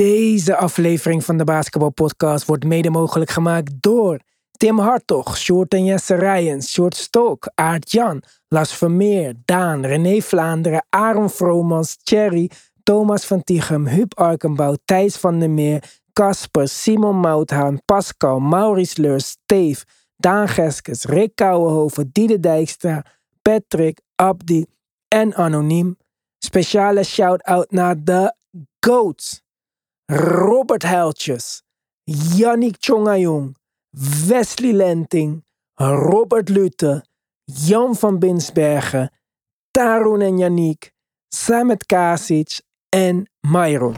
Deze aflevering van de Basketbalpodcast wordt mede mogelijk gemaakt door Tim Hartog, Short en Jesse Rijens, Short Stok, Aart Jan, Las Vermeer, Daan, René Vlaanderen, Aaron Vromans, Thierry, Thomas van Tichem, Huub Arkenbouw, Thijs van der Meer, Casper, Simon Mouthaan, Pascal, Maurice Leurs, Steve, Daan Geskes, Rick Kouwenhoven, Diede Dijkstra, Patrick, Abdi en Anoniem. Speciale shout-out naar de GOATs. Robert Heltjes, Yannick Chongayong, Wesley Lenting, Robert Lute, Jan van Binsbergen, Tarun en Yannick, Samet Kasic en Myron.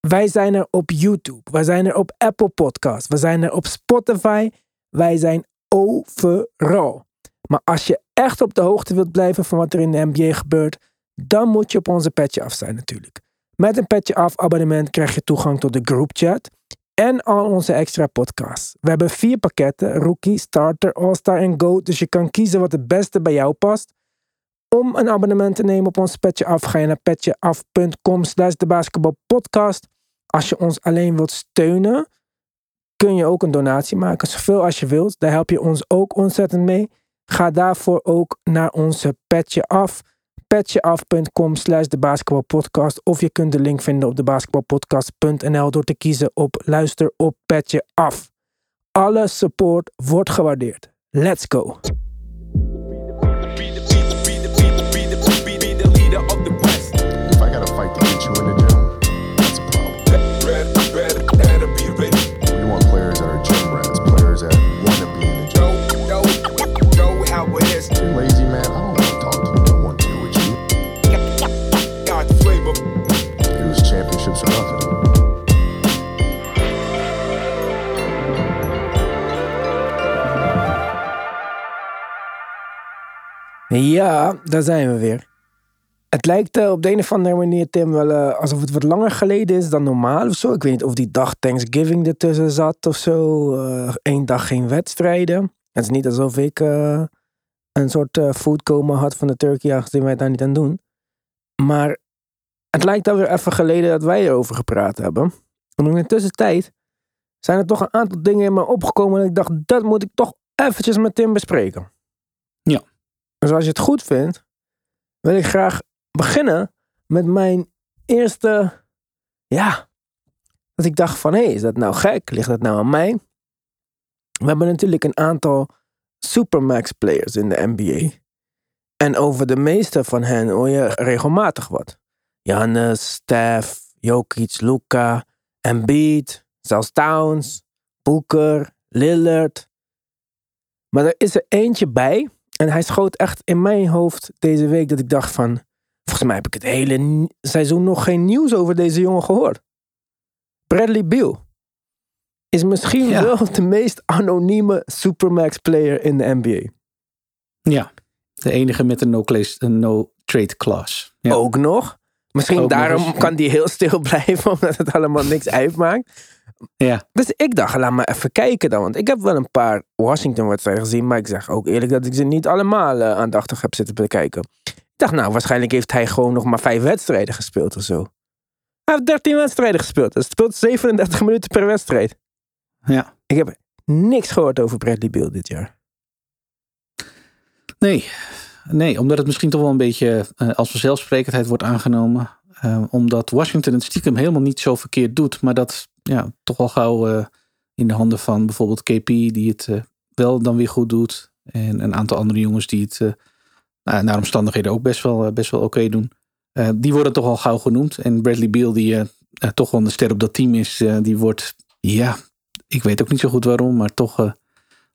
Wij zijn er op YouTube, wij zijn er op Apple Podcasts, we zijn er op Spotify, wij zijn overal. Maar als je echt op de hoogte wilt blijven van wat er in de NBA gebeurt, dan moet je op onze petje af zijn natuurlijk. Met een petje af abonnement krijg je toegang tot de groupchat en al onze extra podcasts. We hebben vier pakketten: Rookie, Starter, All-Star en Go. Dus je kan kiezen wat het beste bij jou past. Om een abonnement te nemen op ons petje af, ga je naar petjeaf.com slash de basketbalpodcast. Als je ons alleen wilt steunen, kun je ook een donatie maken. Zoveel als je wilt. Daar help je ons ook ontzettend mee. Ga daarvoor ook naar onze petje af petjeaf.com slash de basketbalpodcast. Of je kunt de link vinden op de basketbalpodcast.nl door te kiezen op luister op petje af. Alle support wordt gewaardeerd. Let's go! Ja, daar zijn we weer. Het lijkt eh, op de een of andere manier, Tim, wel eh, alsof het wat langer geleden is dan normaal of zo. Ik weet niet of die dag Thanksgiving ertussen zat of zo. Eén dag geen wedstrijden. Het is niet alsof ik eh, een soort foodcoma had van de turkey, aangezien wij daar niet aan doen. Maar het lijkt alweer even geleden dat wij erover gepraat hebben. En in de tussentijd zijn er toch een aantal dingen in me opgekomen. En ik dacht, dat moet ik toch eventjes met Tim bespreken. Ja. Dus als je het goed vindt, wil ik graag beginnen met mijn eerste, ja, dat ik dacht van, hé, hey, is dat nou gek? Ligt dat nou aan mij? We hebben natuurlijk een aantal supermax players in de NBA. En over de meeste van hen hoor je regelmatig wat. Giannis, Steph, Jokic, Luka, Embiid, zelfs Towns, Booker, Lillard. Maar er is er eentje bij en hij schoot echt in mijn hoofd deze week dat ik dacht van... Volgens mij heb ik het hele seizoen nog geen nieuws over deze jongen gehoord. Bradley Beal is misschien Ja. wel de meest anonieme supermax player in de NBA. Ja, de enige met een no-trade no. Ja. Ook nog. Misschien Ook daarom kan die heel stil blijven, omdat het allemaal niks uitmaakt. Ja, Dus ik dacht, laat maar even kijken dan. Want ik heb wel een paar Washington-wedstrijden gezien. Maar ik zeg ook eerlijk dat ik ze niet allemaal eh, aandachtig heb zitten bekijken. Ik dacht, nou, waarschijnlijk heeft hij gewoon nog maar vijf wedstrijden gespeeld of zo. Hij heeft 13 wedstrijden gespeeld. Hij speelt 37 minuten per wedstrijd. ja. Ik heb niks gehoord over Bradley Beal dit jaar. Nee. nee, omdat het misschien toch wel een beetje eh, als vanzelfsprekendheid wordt aangenomen. Eh, omdat Washington het stiekem helemaal niet zo verkeerd doet. Maar dat ja, toch al gauw eh, in de handen van bijvoorbeeld KP, die het eh, wel dan weer goed doet. En een aantal andere jongens die het eh, nou, naar omstandigheden ook best wel, best wel oké doen. Die worden toch al gauw genoemd. En Bradley Beal, die toch wel een ster op dat team is, die wordt, ja, ik weet ook niet zo goed waarom, maar toch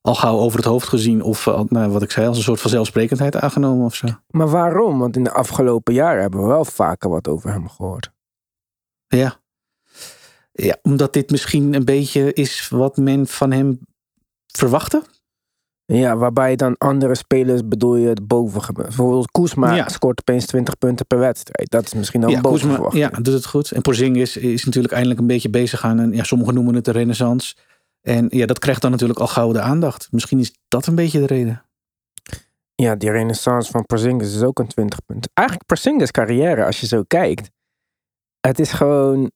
al gauw over het hoofd gezien. Of nou, wat ik zei, als een soort van zelfsprekendheid aangenomen of zo. Maar waarom? Want in de afgelopen jaren hebben we wel vaker wat over hem gehoord. Ja. Ja, omdat dit misschien een beetje is wat men van hem verwachtte. Ja, waarbij dan andere spelers bedoel je het boven. Bijvoorbeeld Koesma Ja. scoort opeens 20 punten per wedstrijd. Dat is misschien ook ja, boven verwacht. ja, doet het goed. En Porzingis is natuurlijk eindelijk een beetje bezig aan een, ja, sommigen noemen het de renaissance. En ja, dat krijgt dan natuurlijk al gauw de aandacht. Misschien is dat een beetje de reden. Ja, die renaissance van Porzingis is ook een 20 punten. Eigenlijk Porzingis carrière, als je zo kijkt. Het is gewoon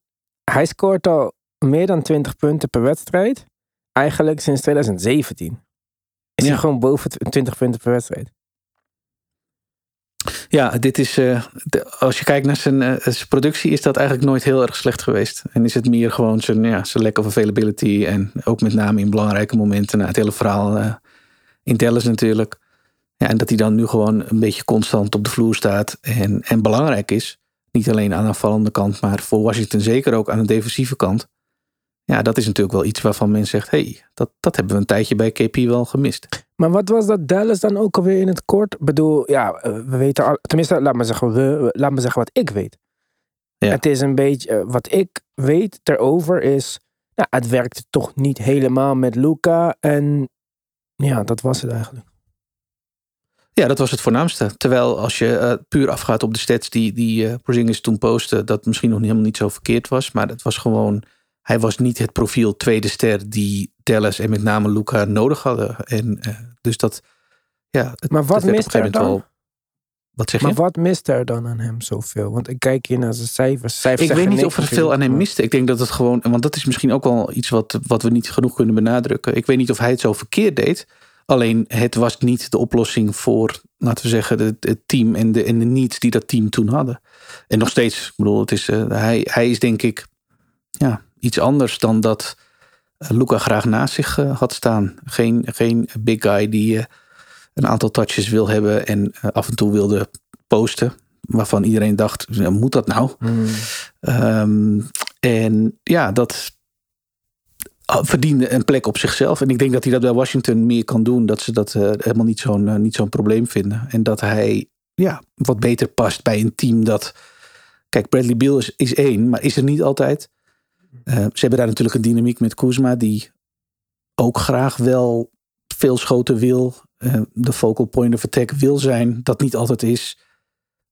Hij scoort al meer dan 20 punten per wedstrijd. Eigenlijk sinds 2017. Is Ja. hij gewoon boven tw- 20 punten per wedstrijd. Ja, dit is. eh, de- als je kijkt naar zijn, eh, zijn productie, is dat eigenlijk nooit heel erg slecht geweest. En is het meer gewoon zijn, ja, zijn lack of availability. En ook met name in belangrijke momenten. Nou, het hele verhaal eh, in Dallas natuurlijk. Ja, en dat hij dan nu gewoon een beetje constant op de vloer staat. En, en belangrijk is. Niet alleen aan de aanvallende kant, maar voor Washington zeker ook aan de defensieve kant. Ja, dat is natuurlijk wel iets waarvan men zegt: hé, hey, dat, dat hebben we een tijdje bij KP wel gemist. Maar wat was dat Dallas dan ook alweer in het kort? Ik bedoel, ja, eh, we weten al, tenminste, laat me zeggen, we, laat me zeggen wat ik weet. Ja. Het is een beetje, eh, wat ik weet erover is, nou, het werkte toch niet helemaal met Luca. En ja, dat was het eigenlijk. Ja, dat was het voornaamste. Terwijl als je eh, puur afgaat op de stats die, die Porzingis toen postte, dat misschien nog helemaal niet zo verkeerd was. Maar het was gewoon, hij was niet het profiel tweede ster die Dallas en met name Luca nodig hadden. En eh, dus dat, ja. Het, Maar wat mist er dan? wel- Wat zeg je? Maar wat mist er dan aan hem zoveel? Want ik kijk hier naar zijn cijfers. cijfers Ik weet niet of er veel aan hem miste. Ik denk dat het gewoon, want dat is misschien ook wel iets wat, wat we niet genoeg kunnen benadrukken. Ik weet niet of hij het zo verkeerd deed. Alleen het was niet de oplossing voor, laten we zeggen, het, het team en de, en de needs die dat team toen hadden. En nog steeds, ik bedoel, het is, eh, hij, hij is denk ik ja, iets anders dan dat eh, Luca graag naast zich eh, had staan. Geen, geen big guy die een aantal touches wil hebben en af en toe wilde posten. Waarvan iedereen dacht, moet dat nou? Hmm. Ehm, en ja, dat verdiende een plek op zichzelf. En ik denk dat hij dat bij Washington meer kan doen. Dat ze dat eh, helemaal niet zo'n eh, niet zo'n probleem vinden. En dat hij ja, wat beter past bij een team dat... Kijk, Bradley Beal is, is één, maar is er niet altijd. Eh, ze hebben daar natuurlijk een dynamiek met Kuzma... die ook graag wel veel schoten wil. eh, de focal point of attack wil zijn. Dat niet altijd is.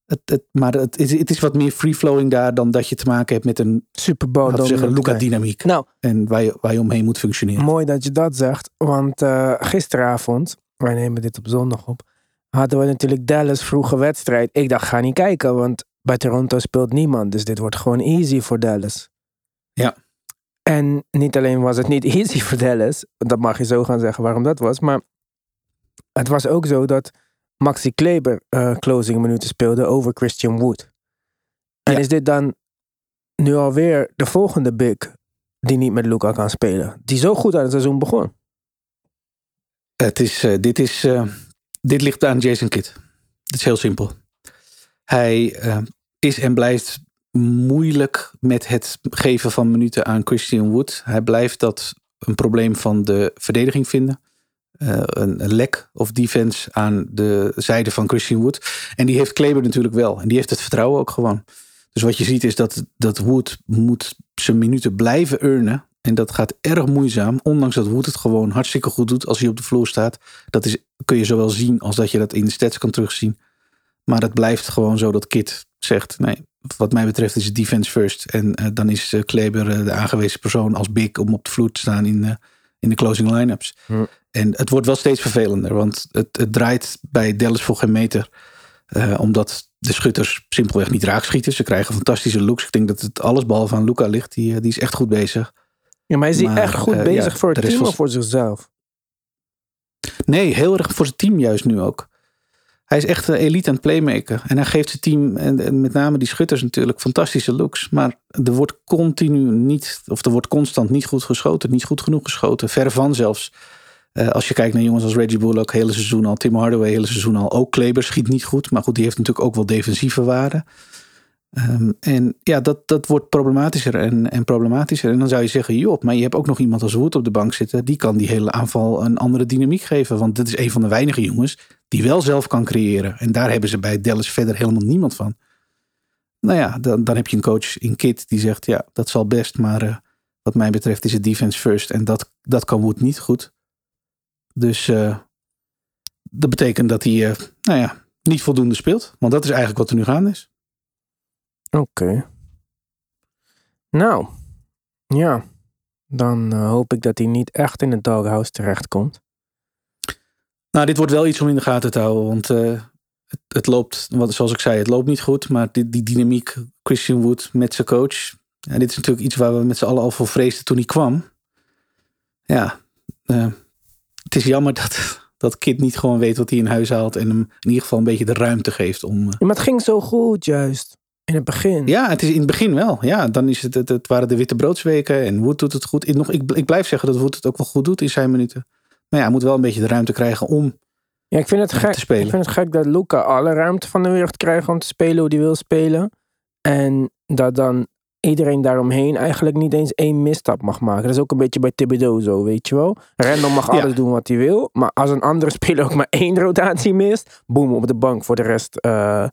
Het, het, maar het, is- het is wat meer free-flowing daar... dan dat je te maken hebt met een Super zeggen. Luca-dynamiek. Nou, En waar je, waar je omheen moet functioneren. Mooi dat je dat zegt, want eh, gisteravond, wij nemen dit op zondag op, hadden we natuurlijk Dallas vroege wedstrijd. Ik dacht, ga niet kijken, want bij Toronto speelt niemand, dus dit wordt gewoon easy voor Dallas. Ja. En niet alleen was het niet easy voor Dallas, dat mag je zo gaan zeggen waarom dat was, maar het was ook zo dat Maxi Kleber eh, closing minuten speelde over Christian Wood. En Ja. is dit dan nu alweer de volgende big die niet met Luca kan spelen. Die zo goed aan het seizoen begon. Het is, eh, dit, is, eh, dit ligt aan Jason Kidd. Het is heel simpel. Hij is en blijft moeilijk met het geven van minuten aan Christian Wood. Hij blijft dat een probleem van de verdediging vinden. Eh, een, een lack of defense aan de zijde van Christian Wood. En die heeft Kleber natuurlijk wel. En die heeft het vertrouwen ook gewoon. Dus wat je ziet is dat, dat Wood moet zijn minuten blijven earnen. En dat gaat erg moeizaam. Ondanks dat Wood het gewoon hartstikke goed doet als hij op de vloer staat. Dat is, kun je zowel zien als dat je dat in de stats kan terugzien. Maar het blijft gewoon zo dat Kit zegt... nee, wat mij betreft is het defense first. En eh, dan is eh, Kleber de aangewezen persoon als big... om op de vloer te staan in, in de closing line-ups. Hm. En het wordt wel steeds vervelender. Want het, het draait bij Dallas voor geen meter. Eh, omdat de schutters simpelweg niet raak schieten. Ze krijgen fantastische looks. Ik denk dat het alles behalve aan Luca ligt. Die, eh, die is echt goed bezig. Ja, maar is hij echt goed eh, bezig ja, voor het team was- of voor zichzelf? Nee, heel erg voor zijn team juist nu ook. Hij is echt een elite aan het playmaken. En hij geeft zijn team, en, en met name die schutters natuurlijk, fantastische looks. Maar er wordt continu niet, of er wordt constant niet goed geschoten. Niet goed genoeg geschoten. Ver van zelfs. Eh, als je kijkt naar jongens als Reggie Bullock, hele seizoen al. Tim Hardaway, hele seizoen al. Ook Kleber schiet niet goed. Maar goed, die heeft natuurlijk ook wel defensieve waarde. Ehm, en ja, dat, dat wordt problematischer en, en problematischer. En dan zou je zeggen, joh, maar je hebt ook nog iemand als Wood op de bank zitten. Die kan die hele aanval een andere dynamiek geven. Want dit is een van de weinige jongens die wel zelf kan creëren. En daar hebben ze bij Dallas verder helemaal niemand van. Nou ja, dan, dan heb je een coach in Kit die zegt, ja, dat zal best. Maar eh, wat mij betreft is het defense first. En dat, dat kan Wood niet goed. Dus eh, dat betekent dat hij, eh, nou ja, niet voldoende speelt. Want dat is eigenlijk wat er nu gaande is. Oké. Nou, ja. Dan eh, hoop ik dat hij niet echt in het doghouse terechtkomt. Nou, dit wordt wel iets om in de gaten te houden. Want het, het loopt, wat, zoals ik zei, het loopt niet goed. Maar die, die dynamiek, Christian Wood met zijn coach. Ja, dit is natuurlijk iets waar we met z'n allen al voor vreesden toen hij kwam. Ja, het is jammer dat, dat Kit niet gewoon weet wat hij in huis haalt. En hem in ieder geval een beetje de ruimte geeft om... eh, Maar het ging zo goed, juist. In het begin. Ja, het is in het begin wel. Ja, dan is het, het, het waren de witte broodsweken en Wood doet het goed. Ik, nog, ik, ik blijf zeggen dat Wood het ook wel goed doet in zijn minuten. Maar ja, hij moet wel een beetje de ruimte krijgen om Ja, ik vind het gek. te spelen. Ik vind het gek dat Luca alle ruimte van de wereld krijgt om te spelen hoe hij wil spelen. En dat dan iedereen daaromheen eigenlijk niet eens één misstap mag maken. Dat is ook een beetje bij Thibodeau zo, weet je wel. Random mag Ja. alles doen wat hij wil. Maar als een andere speler ook maar één rotatie mist, boem, op de bank voor de rest eh,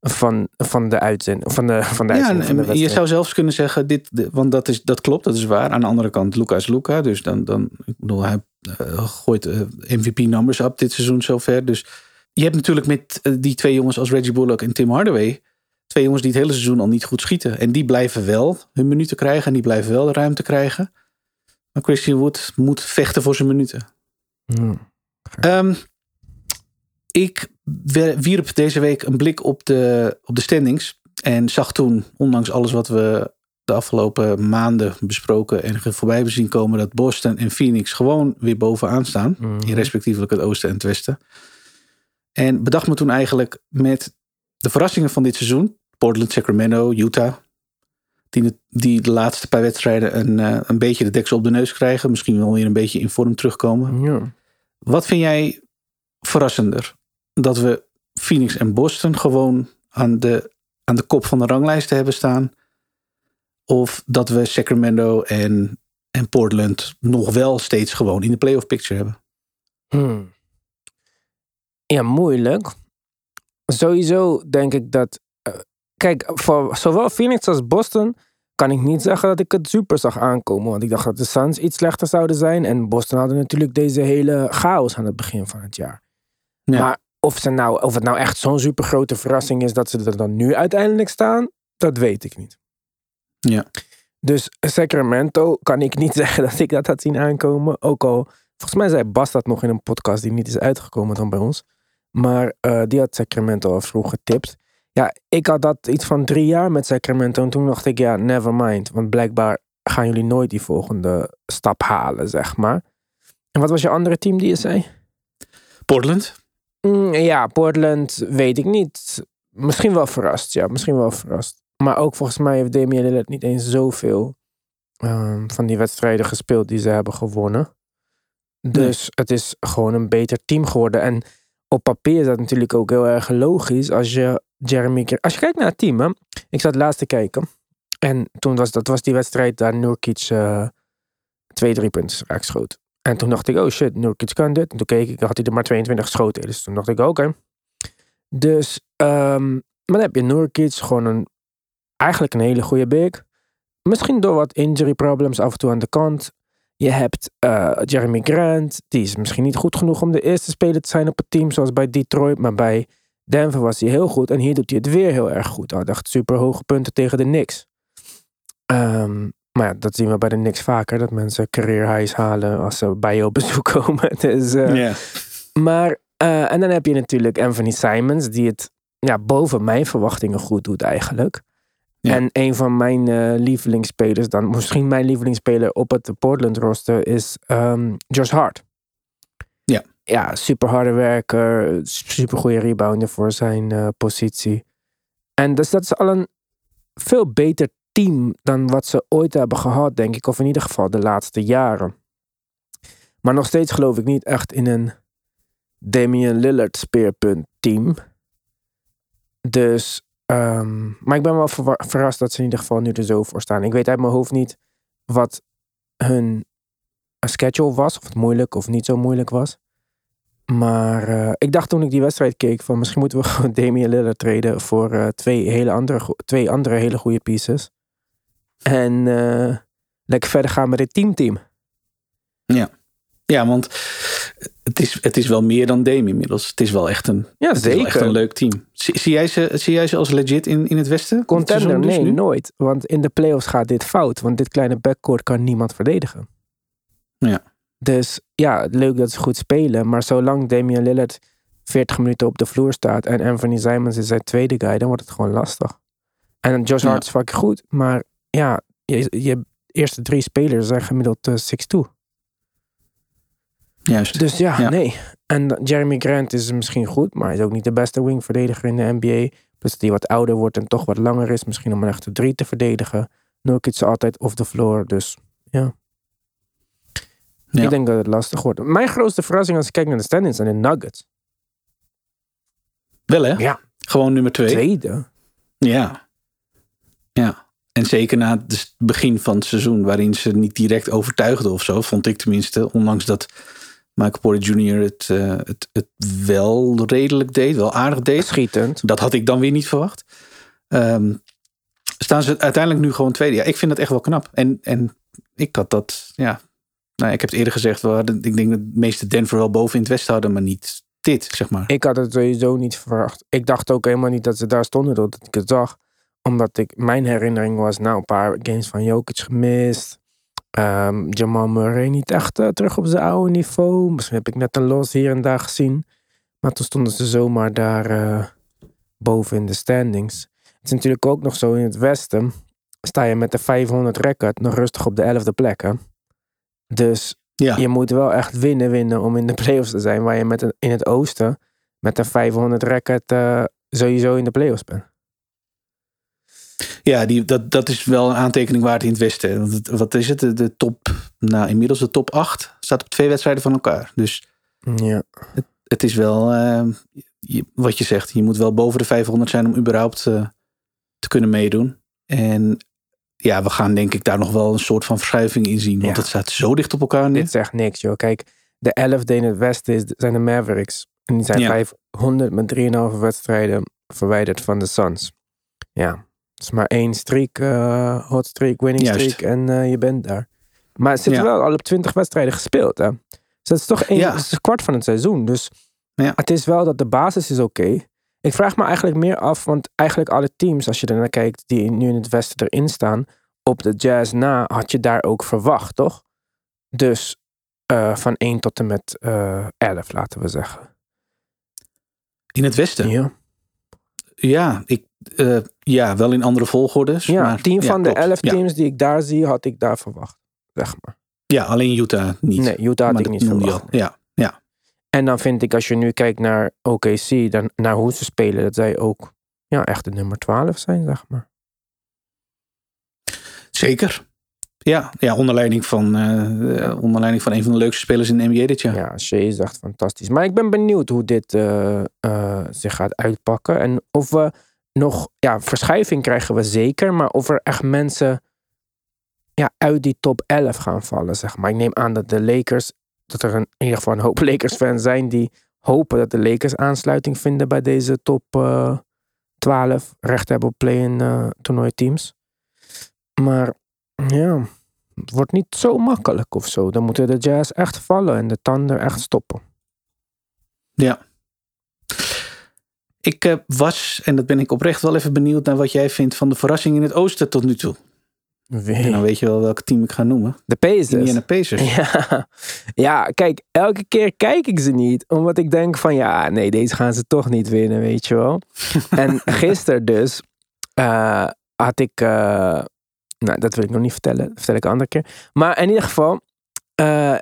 van, van de uitzending. Van de, van de, Ja, uitzending, van de en je zou zelfs kunnen zeggen, dit, want dat, is, dat klopt, dat is waar. Aan de andere kant, Luca is Luca. Dus dan, dan ik bedoel, hij eh, gooit MVP-numbers op dit seizoen zover. Dus je hebt natuurlijk met eh, die twee jongens als Reggie Bullock en Tim Hardaway... twee jongens die het hele seizoen al niet goed schieten. En die blijven wel hun minuten krijgen en die blijven wel de ruimte krijgen. Maar Christian Wood moet vechten voor zijn minuten. Hmm. Ehm, ik wierp deze week een blik op de, op de standings. En zag toen, ondanks alles wat we de afgelopen maanden besproken en voorbij hebben zien komen, dat Boston en Phoenix gewoon weer bovenaan staan. Mhm. In respectievelijk het oosten en het westen. En bedacht me toen eigenlijk met de verrassingen van dit seizoen. Portland, Sacramento, Utah. Die, die de laatste paar wedstrijden een, eh, een beetje de deksel op de neus krijgen. Misschien wel weer een beetje in vorm terugkomen. Ja. Wat vind jij verrassender? Dat we Phoenix en Boston gewoon aan de, aan de kop van de ranglijsten hebben staan? Of dat we Sacramento en, en Portland nog wel steeds gewoon in de playoff picture hebben? Hmm. Ja, moeilijk. Sowieso denk ik dat. Kijk, voor zowel Phoenix als Boston kan ik niet zeggen dat ik het super zag aankomen. Want ik dacht dat de Suns iets slechter zouden zijn. En Boston hadden natuurlijk deze hele chaos aan het begin van het jaar. Ja. Maar of, ze nou, of het nou echt zo'n super grote verrassing is dat ze er dan nu uiteindelijk staan, dat weet ik niet. Ja. Dus Sacramento kan ik niet zeggen dat ik dat had zien aankomen. Ook al, volgens mij zei Bas dat nog in een podcast die niet is uitgekomen dan bij ons. Maar eh, die had Sacramento al vroeg getipt. Ja, ik had dat iets van drie jaar met Sacramento. En toen dacht ik, ja, never mind. Want blijkbaar gaan jullie nooit die volgende stap halen, zeg maar. En wat was je andere team die je zei? Portland? Mm, ja, Portland weet ik niet. Misschien wel verrast, ja. Misschien wel verrast. Maar ook volgens mij heeft Damian Lillard niet eens zoveel ehm, van die wedstrijden gespeeld die ze hebben gewonnen. Dus het is gewoon een beter team geworden. En op papier is dat natuurlijk ook heel erg logisch als je Jeremy... Als je kijkt naar het team. Ik zat laatst te kijken. En toen was dat was die wedstrijd daar Nurkic eh, twee, drie punten raak schoot. En toen dacht ik, oh shit, Nurkic kan dit. En toen keek ik, had hij er maar 22 geschoten. Dus toen dacht ik, oké. Dus, ehm, maar dan heb je Nurkic, gewoon een, eigenlijk een hele goede big. Misschien door wat injury problems af en toe aan de kant. Je hebt eh, Jeremy Grant, die is misschien niet goed genoeg om de eerste speler te zijn op het team, zoals bij Detroit. Maar bij Denver was hij heel goed en hier doet hij het weer heel erg goed. Hij had echt super hoge punten tegen de Knicks. Ehm, maar ja, dat zien we bij de Knicks vaker, dat mensen career highs halen als ze bij je op bezoek komen. Dus, eh, maar, eh, en dan heb je natuurlijk Anthony Simons, die het ja, boven mijn verwachtingen goed doet eigenlijk. Ja. En een van mijn eh, lievelingsspelers, dan misschien mijn lievelingsspeler op het Portland roster, is ehm, Josh Hart. Ja. Ja, super harde werker, super goede rebounder voor zijn eh, positie. En dus dat is al een veel beter team dan wat ze ooit hebben gehad, denk ik. Of in ieder geval de laatste jaren. Maar nog steeds geloof ik niet echt in een Damian Lillard speerpunt team. Dus, ehm, maar ik ben wel verrast dat ze in ieder geval nu er zo voor staan. Ik weet uit mijn hoofd niet wat hun schedule was. Of het moeilijk of niet zo moeilijk was. Maar eh, ik dacht toen ik die wedstrijd keek van misschien moeten we gewoon Damian Lillard treden voor eh, twee, hele andere, twee andere hele goede pieces. En eh, lekker verder gaan met dit teamteam. ja, want het is, het is wel meer dan Dame inmiddels. Het is wel echt een, Ja, het is wel echt zeker. een leuk team. Zie, zie, jij ze, zie jij ze als legit in, in het westen? Contender, dus nee, nu? nooit. Want in de playoffs gaat dit fout. Want dit kleine backcourt kan niemand verdedigen. Ja. Dus ja, leuk dat ze goed spelen. Maar zolang Damian Lillard 40 minuten op de vloer staat... en Anthony Simons is zijn tweede guy, dan wordt het gewoon lastig. En Josh Ja. Hart is fucking goed. Maar ja, je, je eerste drie spelers zijn gemiddeld eh, 6'2. Juist. Dus ja, Ja. nee. En Jeremy Grant is misschien goed, maar hij is ook niet de beste wingverdediger in de NBA. Plus dat hij wat ouder wordt en toch wat langer is. Misschien om een echte drie te verdedigen. Nurkic is altijd off the floor, dus ja. Ja. Ik denk dat het lastig wordt. Mijn grootste verrassing als ik kijk naar de standings zijn de Nuggets. Wel hè? Ja. Gewoon nummer twee. Tweede. Ja. Ja. En zeker na het begin van het seizoen, waarin ze niet direct overtuigden of zo, vond ik tenminste. Ondanks dat Michael Porter Jr. het, eh, het, het wel redelijk deed, wel aardig deed. Schietend. Dat had ik dan weer niet verwacht. Ehm, staan ze uiteindelijk nu gewoon tweede. Ja, ik vind dat echt wel knap. En, en ik had dat, ja. Nou, ik heb het eerder gezegd, we hadden, ik denk dat de meeste Denver wel boven in het westen hadden, maar niet dit, zeg maar. Ik had het sowieso niet verwacht. Ik dacht ook helemaal niet dat ze daar stonden doordat ik het zag. Omdat ik, mijn herinnering was, nou, een paar games van Jokic gemist. Ehm, Jamal Murray niet echt eh, terug op zijn oude niveau. Misschien heb ik net een los hier en daar gezien. Maar toen stonden ze zomaar daar eh, boven in de standings. Het is natuurlijk ook nog zo in het westen. Sta je met de 500 record nog rustig op de 11e plek. Hè? Dus Ja, je moet wel echt winnen, winnen om in de playoffs te zijn. Waar je met een, in het oosten met een 500 record eh, sowieso in de playoffs bent. Ja die, dat, dat is wel een aantekening waard in het westen. Want het- wat is het? De, de top, nou inmiddels de top 8 staat op twee wedstrijden van elkaar. Dus Ja. het is wel, eh, je- wat je zegt, je moet wel boven de 500 zijn om überhaupt eh, te kunnen meedoen. En ja, we gaan denk ik daar nog wel een soort van verschuiving in zien. Want Ja. het staat zo dicht op elkaar nu. Dit zegt niks, joh. Kijk, de 11e in het westen is, zijn de Mavericks. En die zijn Ja. 500 met 3,5 wedstrijden verwijderd van de Suns. Ja, het is maar één streak, eh, hot streak, winning Juist. streak en eh, je bent daar. Maar zit Ja. wel al op 20 wedstrijden gespeeld, hè. Dus dat is toch één, Ja. dat is een kwart van het seizoen. Dus Ja. het is wel dat de basis is oké. Ik vraag me eigenlijk meer af, want eigenlijk alle teams, als je er naar kijkt, die nu in het westen erin staan, op de Jazz na, had je daar ook verwacht, toch? Dus eh, van 1 tot en met eh 11, laten we zeggen. In het westen? Ja, Ja, ik, eh, ja wel in andere volgordes. ja maar, 10 ja, van de klopt. 11 Ja. teams die ik daar zie, had ik daar verwacht. Zeg maar. Ja, alleen Utah niet. Nee, Utah had Maar ik niet verwacht. Ja, ja. En dan vind ik, als je nu kijkt naar OKC, dan, naar hoe ze spelen, dat zij ook ja, echt de nummer 12 zijn, zeg maar. zeker. Ja, ja onder, leiding van, onder leiding van een van de leukste spelers in de NBA dit jaar. Ja, Shea is echt fantastisch. Maar ik ben benieuwd hoe dit zich gaat uitpakken. En of we nog, ja, verschuiving krijgen we zeker. Maar of er echt mensen ja, uit die top 11 gaan vallen, zeg maar. Ik neem aan dat de Lakers, dat er in ieder geval een hoop Lakers-fans zijn die hopen dat de Lakers aansluiting vinden bij deze top eh 12. Recht hebben op play-in eh toernooiteams. Maar ja, het wordt niet zo makkelijk of zo. Dan moeten de Jazz echt vallen en de Thunder echt stoppen. Ja. Ik eh, was, en dat ben ik oprecht wel even benieuwd naar wat jij vindt van de verrassing in het oosten tot nu toe. En dan weet je wel welk team ik ga noemen. De Pacers. Indiana Pacers. Ja. ja, kijk, elke keer kijk ik ze niet. Omdat ik denk van, ja, nee, deze gaan ze toch niet winnen, weet je wel. en gisteren dus eh, had ik... eh, nou, dat wil ik nog niet vertellen. Dat vertel ik een andere keer. Maar in ieder geval,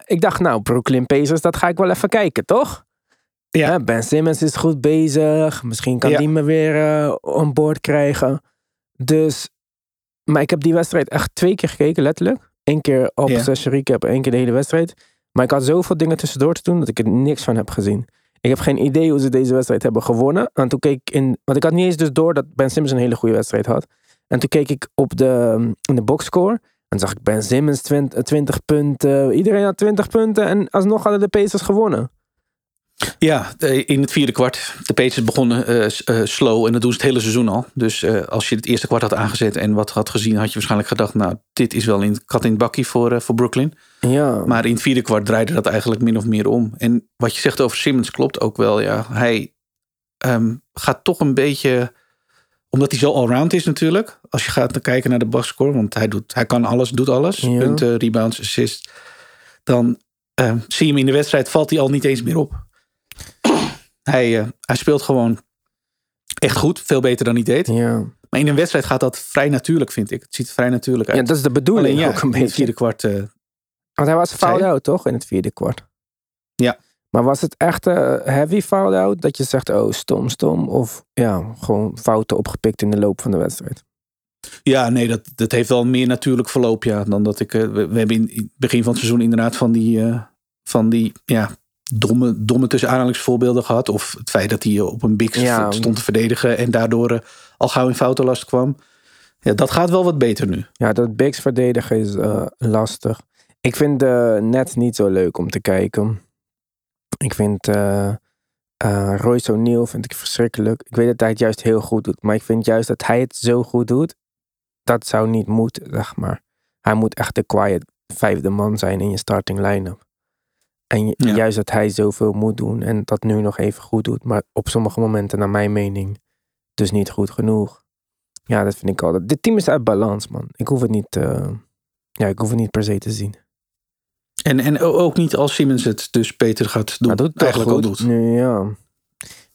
ik dacht, nou, Brooklyn Pacers, dat ga ik wel even kijken, toch? Ja. Ben Simmons is goed bezig. Misschien kan Ja. die me weer eh on board krijgen. Dus, maar ik heb die wedstrijd echt twee keer gekeken, letterlijk. Eén keer op Ja. session recap, één keer de hele wedstrijd. Maar ik had zoveel dingen tussendoor te doen dat ik er niks van heb gezien. Ik heb geen idee hoe ze deze wedstrijd hebben gewonnen. En toen keek ik in, want ik had niet eens dus door dat Ben Simmons een hele goede wedstrijd had. En toen keek ik op de, in de boxscore. En zag ik Ben Simmons 20, 20 punten. Iedereen had 20 punten. En alsnog hadden de Pacers gewonnen. Ja, in het vierde kwart. De Pacers begonnen eh, eh, slow en dat doen ze het hele seizoen al. Dus eh, als je het eerste kwart had aangezet en wat had gezien, had je waarschijnlijk gedacht, nou, dit is wel in kat in het bakkie voor, voor Brooklyn. Ja. Maar in het vierde kwart draaide dat eigenlijk min of meer om. En wat je zegt over Simmons klopt ook wel. Ja, hij ehm, gaat toch een beetje, omdat hij zo allround is natuurlijk. Als je gaat kijken naar de boxscore, want hij, doet, hij kan alles, doet alles. Ja. Punten, rebounds, assists. Dan ehm, zie je hem in de wedstrijd, valt hij al niet eens meer op. hij, eh, hij speelt gewoon echt goed. Veel beter dan hij deed. ja. Maar in een wedstrijd gaat dat vrij natuurlijk, vind ik. Het ziet er vrij natuurlijk uit. Ja, dat is de bedoeling Alleen ja, ook een in het beetje. vierde kwart... eh, Want hij was Zei foul je? out, toch? In het vierde kwart. Ja. Maar was het echt eh, heavy foul out? Dat je zegt, oh, stom, stom. Of ja, gewoon fouten opgepikt in de loop van de wedstrijd. Ja, nee, dat, dat heeft wel een meer natuurlijk verloop, ja. Dan dat ik. we, we hebben in het begin van het seizoen inderdaad van die. van die ja, domme, domme tussen aanhalingsvoorbeelden gehad. Of het feit dat hij op een big Ja. stond te verdedigen. en daardoor eh, al gauw in foutenlast kwam. Ja, dat gaat wel wat beter nu. Ja, dat bigs verdedigen is eh, lastig. Ik vind de Nets niet zo leuk om te kijken. Ik vind eh Royce O'Neal vind ik verschrikkelijk. Ik weet dat hij het juist heel goed doet. Maar ik vind juist dat hij het zo goed doet. Dat zou niet moeten, zeg maar. Hij moet echt de quiet vijfde man zijn in je starting line-up. En Ja. juist dat hij zoveel moet doen. En dat nu nog even goed doet. Maar op sommige momenten, naar mijn mening, dus niet goed genoeg. Ja, dat vind ik altijd. Dit team is uit balans, man. Ik hoef het niet, eh, ja, ik hoef het niet per se te zien. En, en ook niet als Simmons het dus beter gaat doen. Maar doet het eigenlijk goed? doet. Nee, ja.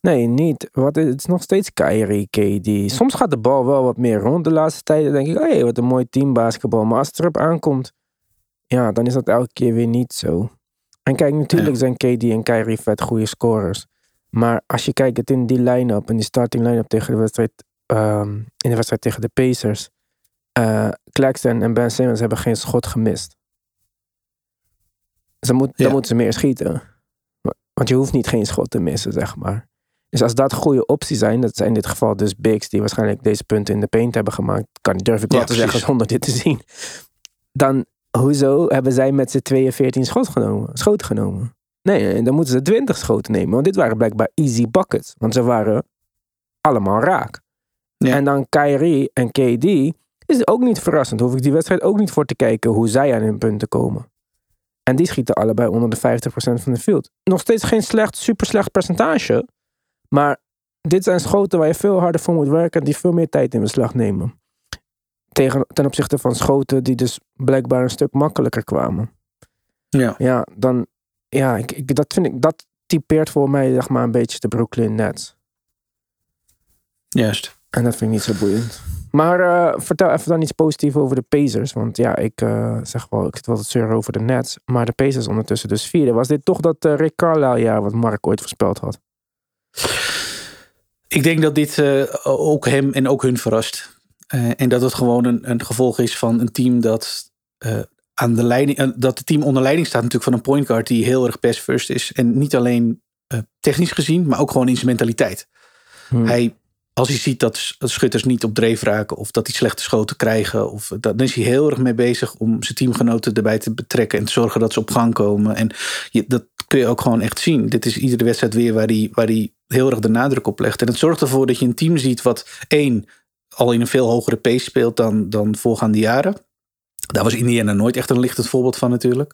Nee, niet. Wat is, het is nog steeds Kyrie, KD. Soms gaat de bal wel wat meer rond de laatste tijd. Dan denk ik, hé, wat een mooi team basketbal. Maar als het erop aankomt, ja, dan is dat elke keer weer niet zo. En kijk, natuurlijk Ja. zijn KD en Kyrie vet goede scorers. Maar als je kijkt het in die line-up, in die starting line-up tegen de wedstrijd, ehm, in de wedstrijd tegen de Pacers, eh Claxton en Ben Simmons hebben geen schot gemist. Ze moet, Ja. Dan moeten ze meer schieten. Want je hoeft niet geen schot te missen, zeg maar. Dus als dat goede opties zijn, dat zijn in dit geval dus bigs die waarschijnlijk deze punten in de paint hebben gemaakt, kan durf ik wel Ja, te precies. zeggen zonder dit te zien. Dan, hoezo hebben zij met z'n tweeën 14 schot genomen, schoten genomen? Nee, nee, dan moeten ze 20 schoten nemen, want dit waren blijkbaar easy buckets, want ze waren allemaal raak. Ja. En dan Kyrie en KD is ook niet verrassend. Hoef ik die wedstrijd ook niet voor te kijken hoe zij aan hun punten komen. En die schieten allebei onder de 50% van de field. Nog steeds geen slecht, super slecht percentage. Maar dit zijn schoten waar je veel harder voor moet werken. Die veel meer tijd in beslag nemen. Tegen, ten opzichte van schoten die dus blijkbaar een stuk makkelijker kwamen. Ja. Ja, dan, ja, ik, ik, dat vind ik, dat typeert voor mij zeg maar een beetje de Brooklyn Nets. Juist. En dat vind ik niet zo boeiend. Maar eh, vertel even dan iets positiefs over de Pacers. Want ja, ik eh, zeg wel, ik zit wel te zeuren over de Nets. Maar de Pacers ondertussen dus vierde. Was dit toch dat eh, Rick Carlisle jaar wat Mark ooit voorspeld had? Ik denk dat dit ook hem en ook hun verrast. Eh, en dat het gewoon een, een gevolg is van een team dat eh, aan de leiding, eh, dat het team onder leiding staat natuurlijk van een point guard die heel erg pass first is. En niet alleen technisch gezien, maar ook gewoon in zijn mentaliteit. Hmm. Hij, als hij ziet dat, schutters niet op dreef raken of dat die slechte schoten krijgen, of, dat, dan is hij heel erg mee bezig om zijn teamgenoten erbij te betrekken en te zorgen dat ze op gang komen. En je, dat kun je ook gewoon echt zien. Dit is iedere wedstrijd weer waar hij, waar hij heel erg de nadruk op legt. En het zorgt ervoor dat je een team ziet wat één al in een veel hogere pace speelt dan, dan voorgaande jaren. Daar was Indiana nooit echt een lichtend voorbeeld van natuurlijk.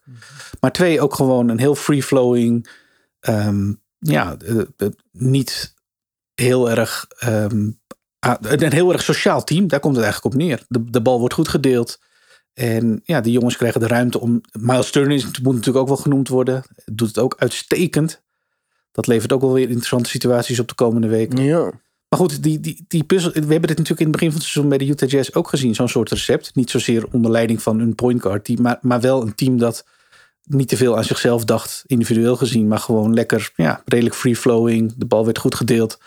Maar twee, ook gewoon een heel free-flowing, ehm, ja, eh, eh, niet heel erg, ah, een heel erg sociaal team. Daar komt het eigenlijk op neer. De, de bal wordt goed gedeeld. En ja, de jongens krijgen de ruimte om. Miles Turner is, moet natuurlijk ook wel genoemd worden. Doet het ook uitstekend. Dat levert ook wel weer interessante situaties op de komende weken. Ja. Maar goed, die, die, die puzzel. We hebben dit natuurlijk in het begin van het seizoen bij de Utah Jazz ook gezien. Zo'n soort recept. Niet zozeer onder leiding van een point guard. Die, maar, maar wel een team dat niet te veel aan zichzelf dacht. Individueel gezien. Maar gewoon lekker, ja, redelijk free-flowing. De bal werd goed gedeeld.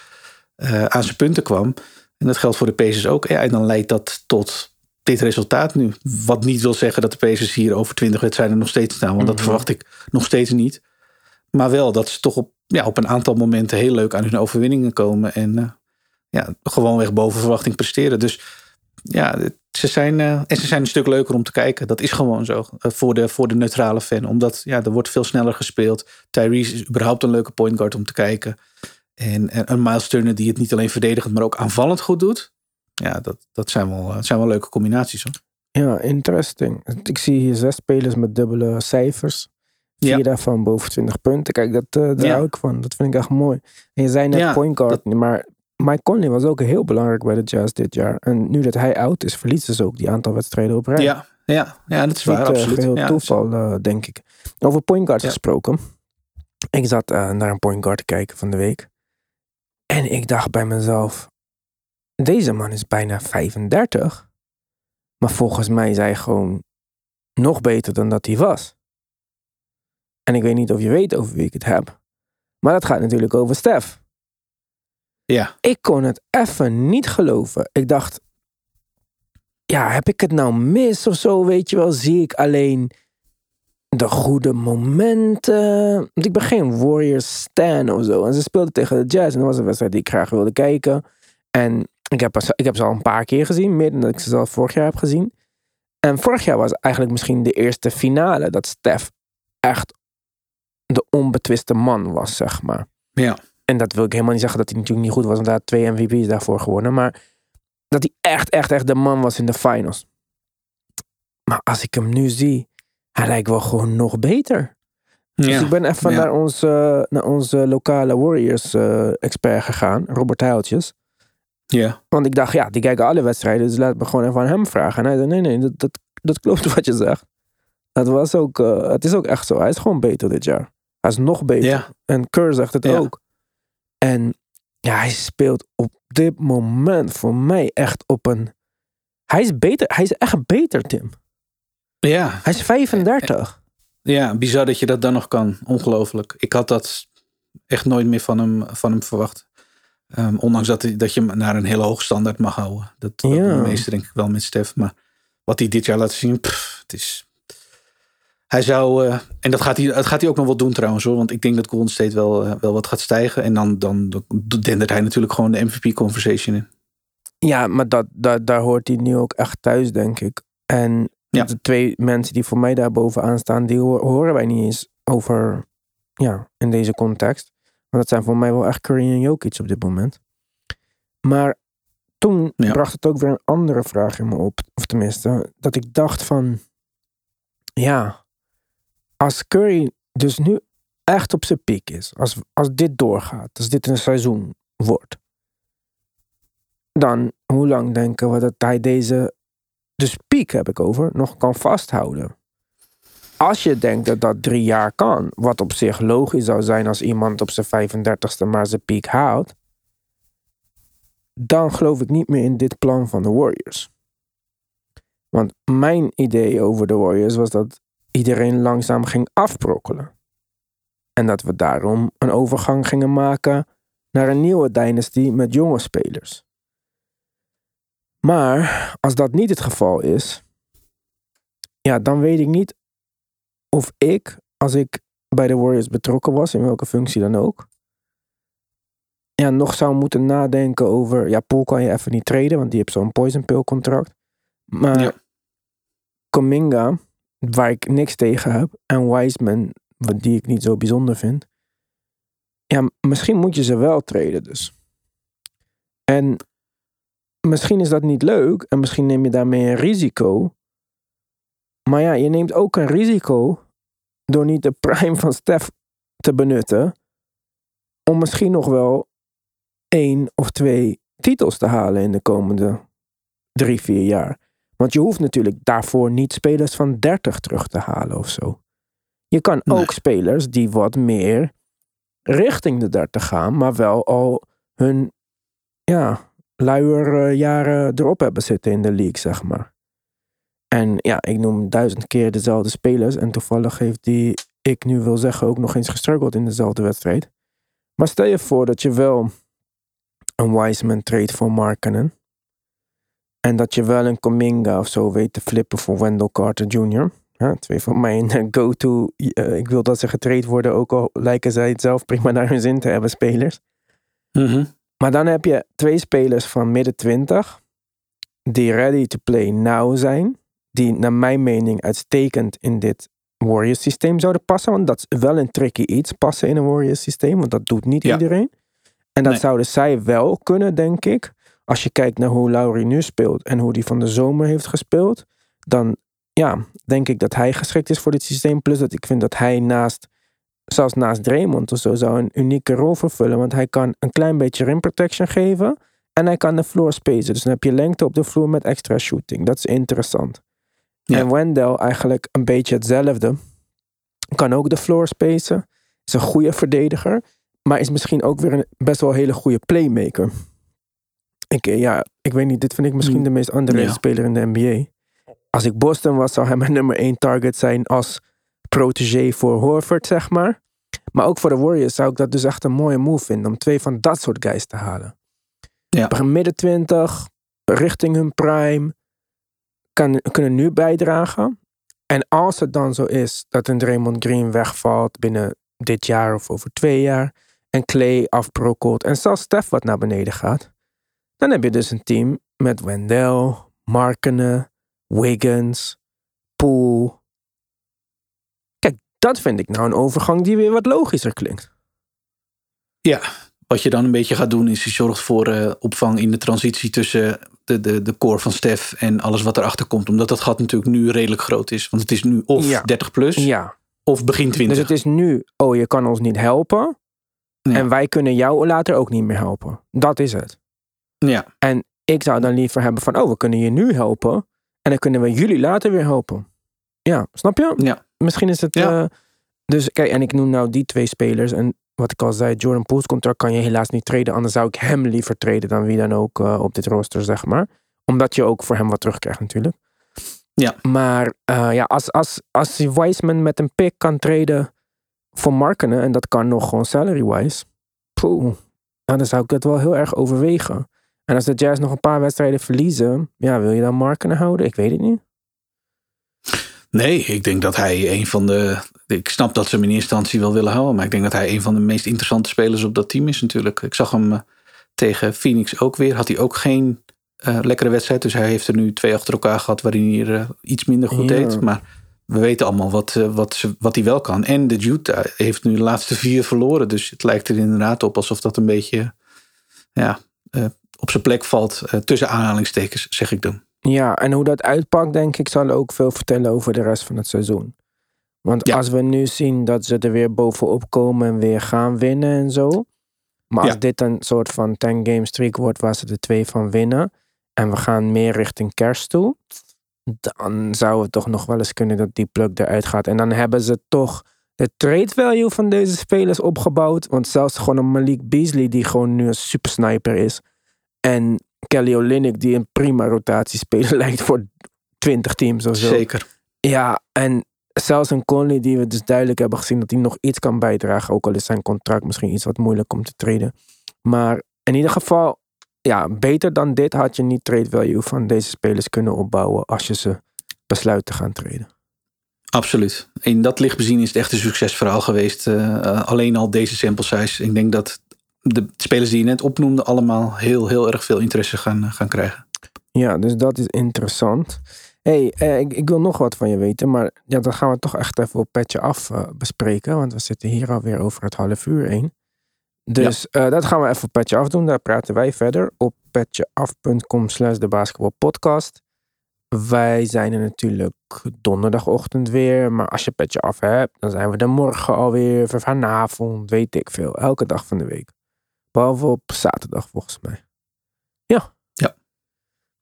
eh, aan zijn punten kwam. En dat geldt voor de Pacers ook. Ja, en dan leidt dat tot dit resultaat nu. Wat niet wil zeggen dat de Pacers hier over 20 wedstrijden nog steeds staan. Want dat Mhm. verwacht ik nog steeds niet. Maar wel dat ze toch op, ja, op een aantal momenten heel leuk aan hun overwinningen komen. En eh, ja, gewoonweg boven verwachting presteren. Dus ja, ze zijn, eh, en ze zijn een stuk leuker om te kijken. Dat is gewoon zo. eh, voor, de, voor de neutrale fan. Omdat ja, er wordt veel sneller gespeeld. Tyrese is überhaupt een leuke point guard om te kijken. En, en een Miles Turner die het niet alleen verdedigend, maar ook aanvallend goed doet. Ja, dat, dat zijn, wel, eh, zijn wel leuke combinaties. Hoor. Ja, interesting. Ik zie hier zes spelers met dubbele cijfers. Vier Ja. daarvan boven 20 punten. Kijk, dat, daar Ja. hou ik van. Dat vind ik echt mooi. En je zei net Ja, point guard, maar Mike Conley was ook heel belangrijk bij de Jazz dit jaar. En nu dat hij oud is, verliezen ze ook die aantal wedstrijden op rij. Ja, ja, ja, dat is waar, Niet, eh, absoluut. geheel Ja, toeval, eh, denk ik. Over point guards Ja. gesproken. Ik zat eh, naar een point guard te kijken van de week. En ik dacht bij mezelf... deze man is bijna 35. Maar volgens mij is hij gewoon nog beter dan dat hij was. En ik weet niet of je weet over wie ik het heb. Maar dat gaat natuurlijk over Stef. Ja. Ik kon het even niet geloven. Ik dacht, ja, heb ik het nou mis of zo? Weet je wel, zie ik alleen de goede momenten. Want ik ben geen Warriors stan of zo. En ze speelden tegen de Jazz. En dat was een wedstrijd die ik graag wilde kijken. En ik heb, ik heb ze al een paar keer gezien. Meer dan dat ik ze al vorig jaar heb gezien. En vorig jaar was eigenlijk misschien de eerste finale dat Stef echt de onbetwiste man was, zeg maar. Ja. En dat wil ik helemaal niet zeggen dat hij natuurlijk niet goed was, want hij had twee MVP's daarvoor gewonnen. Maar dat hij echt, echt, echt de man was in de finals. Maar als ik hem nu zie, hij lijkt wel gewoon nog beter. Dus ja. ik ben even Ja. naar, onze, naar onze lokale Warriors-expert gegaan, Robert Heiltjes. Ja. Want ik dacht, ja, die kijken alle wedstrijden, dus laat me gewoon even aan hem vragen. En hij zei, nee, nee, dat, dat, dat klopt wat je zegt. Het, was ook, eh, het is ook echt zo. Hij is gewoon beter dit jaar. Hij is nog beter. Ja. En Kerr zegt het ook. En ja, hij speelt op dit moment voor mij echt op een... Hij is beter. Hij is echt beter, Tim. Ja. Hij is 35. Ja, bizar dat je dat dan nog kan. Ongelooflijk. Ik had dat echt nooit meer van hem, van hem verwacht. Ehm, ondanks dat, dat je hem naar een hele hoge standaard mag houden. Dat, dat Ja. meeste denk ik wel met Stef. Maar wat hij dit jaar laat zien, pff, het is... Hij zou, eh, en dat gaat, hij, dat gaat hij ook nog wel doen trouwens hoor. Want ik denk dat Golden State wel, eh, wel wat gaat stijgen. En dan, dan, dan dendert hij natuurlijk gewoon de MVP conversation in. Ja, maar dat, dat, daar hoort hij nu ook echt thuis, denk ik. En Ja. de twee mensen die voor mij daar bovenaan staan, die ho- horen wij niet eens over, ja, in deze context. Want dat zijn voor mij wel echt Curry en Jokic op dit moment. Maar toen Ja. bracht het ook weer een andere vraag in me op. Of tenminste, dat ik dacht van, ja, als Curry dus nu echt op zijn piek is, als, als dit doorgaat, als dit een seizoen wordt, dan hoe lang denken we dat hij deze, dus piek heb ik over, nog kan vasthouden? Als je denkt dat dat drie jaar kan, wat op zich logisch zou zijn als iemand op zijn 35ste maar zijn piek houdt, dan geloof ik niet meer in dit plan van de Warriors. Want mijn idee over de Warriors was dat iedereen langzaam ging afbrokkelen. En dat we daarom een overgang gingen maken naar een nieuwe dynasty met jonge spelers. Maar als dat niet het geval is, ja, dan weet ik niet of ik, als ik bij de Warriors betrokken was, in welke functie dan ook, ja, nog zou moeten nadenken over, ja, Paul kan je even niet treden, want die heeft zo'n poison pill contract. Maar Ja. Kuminga, waar ik niks tegen heb, en Wiseman, wat die ik niet zo bijzonder vind, ja, misschien moet je ze wel treden dus. En misschien is dat niet leuk en misschien neem je daarmee een risico. Maar ja, je neemt ook een risico door niet de prime van Stef te benutten. Om misschien nog wel één of twee titels te halen in de komende drie, vier jaar. Want je hoeft natuurlijk daarvoor niet spelers van 30 terug te halen of zo. Je kan Nee. ook spelers die wat meer richting de 30 gaan, maar wel al hun ja, luier eh, jaren erop hebben zitten in de league, zeg maar. En ja, ik noem duizend keer dezelfde spelers. En toevallig heeft die, ik nu wil zeggen, ook nog eens gestruggeld in dezelfde wedstrijd. Maar stel je voor dat je wel een Wiseman trade voor Markkanen. En dat je wel een Cominga of zo weet te flippen voor Wendell Carter Jr. Ja, twee van mijn eh, go-to, eh, ik wil dat ze getrade worden, ook al lijken zij het zelf prima naar hun zin te hebben, spelers. Mhm. Maar dan heb je twee spelers van midden 20 die ready to play now zijn. Die naar mijn mening uitstekend in dit Warriors systeem zouden passen. Want dat is wel een tricky iets, passen in een Warriors systeem. Want dat doet niet Ja. iedereen. En dat Nee. zouden zij wel kunnen, denk ik. Als je kijkt naar hoe Laurie nu speelt en hoe die van de zomer heeft gespeeld. Dan ja, denk ik dat hij geschikt is voor dit systeem. Plus dat ik vind dat hij naast zelfs naast Draymond of zo, zou een unieke rol vervullen. Want hij kan een klein beetje rim protection geven. En hij kan de floor spacen. Dus dan heb je lengte op de vloer met extra shooting. Dat is interessant. Ja. En Wendell eigenlijk een beetje hetzelfde. Kan ook de floor spacen. Is een goede verdediger. Maar is misschien ook weer een best wel hele goede playmaker. Ik, eh, ja, ik weet niet, dit vind ik misschien Mm. de meest underrated Ja. speler in de NBA. Als ik Boston was, zou hij mijn nummer één target zijn als protégé voor Horford, zeg maar. Maar ook voor de Warriors zou ik dat dus echt een mooie move vinden om twee van dat soort guys te halen. Ja. Midden 20, richting hun prime, kan, kunnen nu bijdragen. En als het dan zo is dat een Draymond Green wegvalt binnen dit jaar of over twee jaar, en Clay afbrokkelt en zelfs Steph wat naar beneden gaat, dan heb je dus een team met Wendell, Markenen, Wiggins, Poole. Kijk, dat vind ik nou een overgang die weer wat logischer klinkt. Ja, wat je dan een beetje gaat doen is je zorgt voor eh, opvang in de transitie tussen de, de, de core van Stef en alles wat erachter komt. Omdat dat gat natuurlijk nu redelijk groot is. Want het is nu of Ja. 30 plus Ja, of begin 20. dus het is nu, oh je kan ons niet helpen en wij kunnen jou later ook niet meer helpen. Dat is het. Ja, Ik zou dan liever hebben van, oh we kunnen je nu helpen en dan kunnen we jullie later weer helpen. Ja, snap je? ja, Misschien is het. Ja. eh, dus kijk, en ik noem nou die twee spelers. En wat ik al zei, Jordan Poole's contract kan je helaas niet treden. Anders zou ik hem liever treden dan wie dan ook eh, op dit rooster, zeg maar. Omdat je ook voor hem wat terugkrijgt, natuurlijk. Ja. Maar eh, ja, als, als, als Wiseman met een pick kan treden voor Markenen, en dat kan nog gewoon salary-wise, poeh, dan zou ik het wel heel erg overwegen. En als de Jazz nog een paar wedstrijden verliezen, ja, wil je dan Markenen houden? Ik weet het niet. Nee, ik denk dat hij een van de. Ik snap dat ze hem in eerste instantie wel willen houden. Maar ik denk dat hij een van de meest interessante spelers op dat team is natuurlijk. Ik zag hem eh, tegen Phoenix ook weer. Had hij ook geen eh, lekkere wedstrijd. Dus hij heeft er nu twee achter elkaar gehad waarin hij er eh, iets minder goed Ja. deed. Maar we weten allemaal wat, wat, ze, wat hij wel kan. En de Utah heeft nu de laatste vier verloren. Dus het lijkt er inderdaad op alsof dat een beetje ja, op zijn plek valt. eh, tussen aanhalingstekens, zeg ik dan. Ja, en hoe dat uitpakt, denk ik, zal ook veel vertellen over de rest van het seizoen. Want Ja. als we nu zien dat ze er weer bovenop komen en weer gaan winnen en zo. Maar als Ja. dit een soort van 10 game streak wordt waar ze er twee van winnen. En we gaan meer richting kerst toe. Dan zou het toch nog wel eens kunnen dat die plug eruit gaat. En dan hebben ze toch de trade value van deze spelers opgebouwd. Want zelfs gewoon een Malik Beasley die gewoon nu een super sniper is. En Kelly Olynyk die een prima rotatiespeler lijkt voor 20 teams of zo. Zeker. Ja, en zelfs een Conley die we dus duidelijk hebben gezien dat hij nog iets kan bijdragen. Ook al is zijn contract misschien iets wat moeilijk om te treden. Maar in ieder geval, ja, beter dan dit had je niet trade value van deze spelers kunnen opbouwen als je ze besluit te gaan treden. Absoluut. In dat licht bezien is het echt een succesverhaal geweest. Eh, eh, alleen al deze sample size. Ik denk dat de spelers die je net opnoemde allemaal heel, heel erg veel interesse gaan, eh, gaan krijgen. Ja, dus dat is interessant. hey, eh, ik, ik wil nog wat van je weten, maar ja, dat gaan we toch echt even op petje af eh, bespreken, want we zitten hier alweer over het half uur heen. Dus eh, dat gaan we even op petje af doen. Daar praten wij verder op petjeaf.com slash de basketbalpodcast. Wij zijn er natuurlijk donderdagochtend weer, maar als je petje af hebt, dan zijn we er morgen alweer, vanavond, weet ik veel. Elke dag van de week. Behalve op zaterdag volgens mij. Ja. Ja.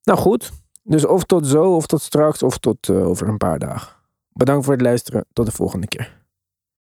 Nou goed, dus of tot zo, of tot straks, of tot eh, over een paar dagen. Bedankt voor het luisteren. Tot de volgende keer.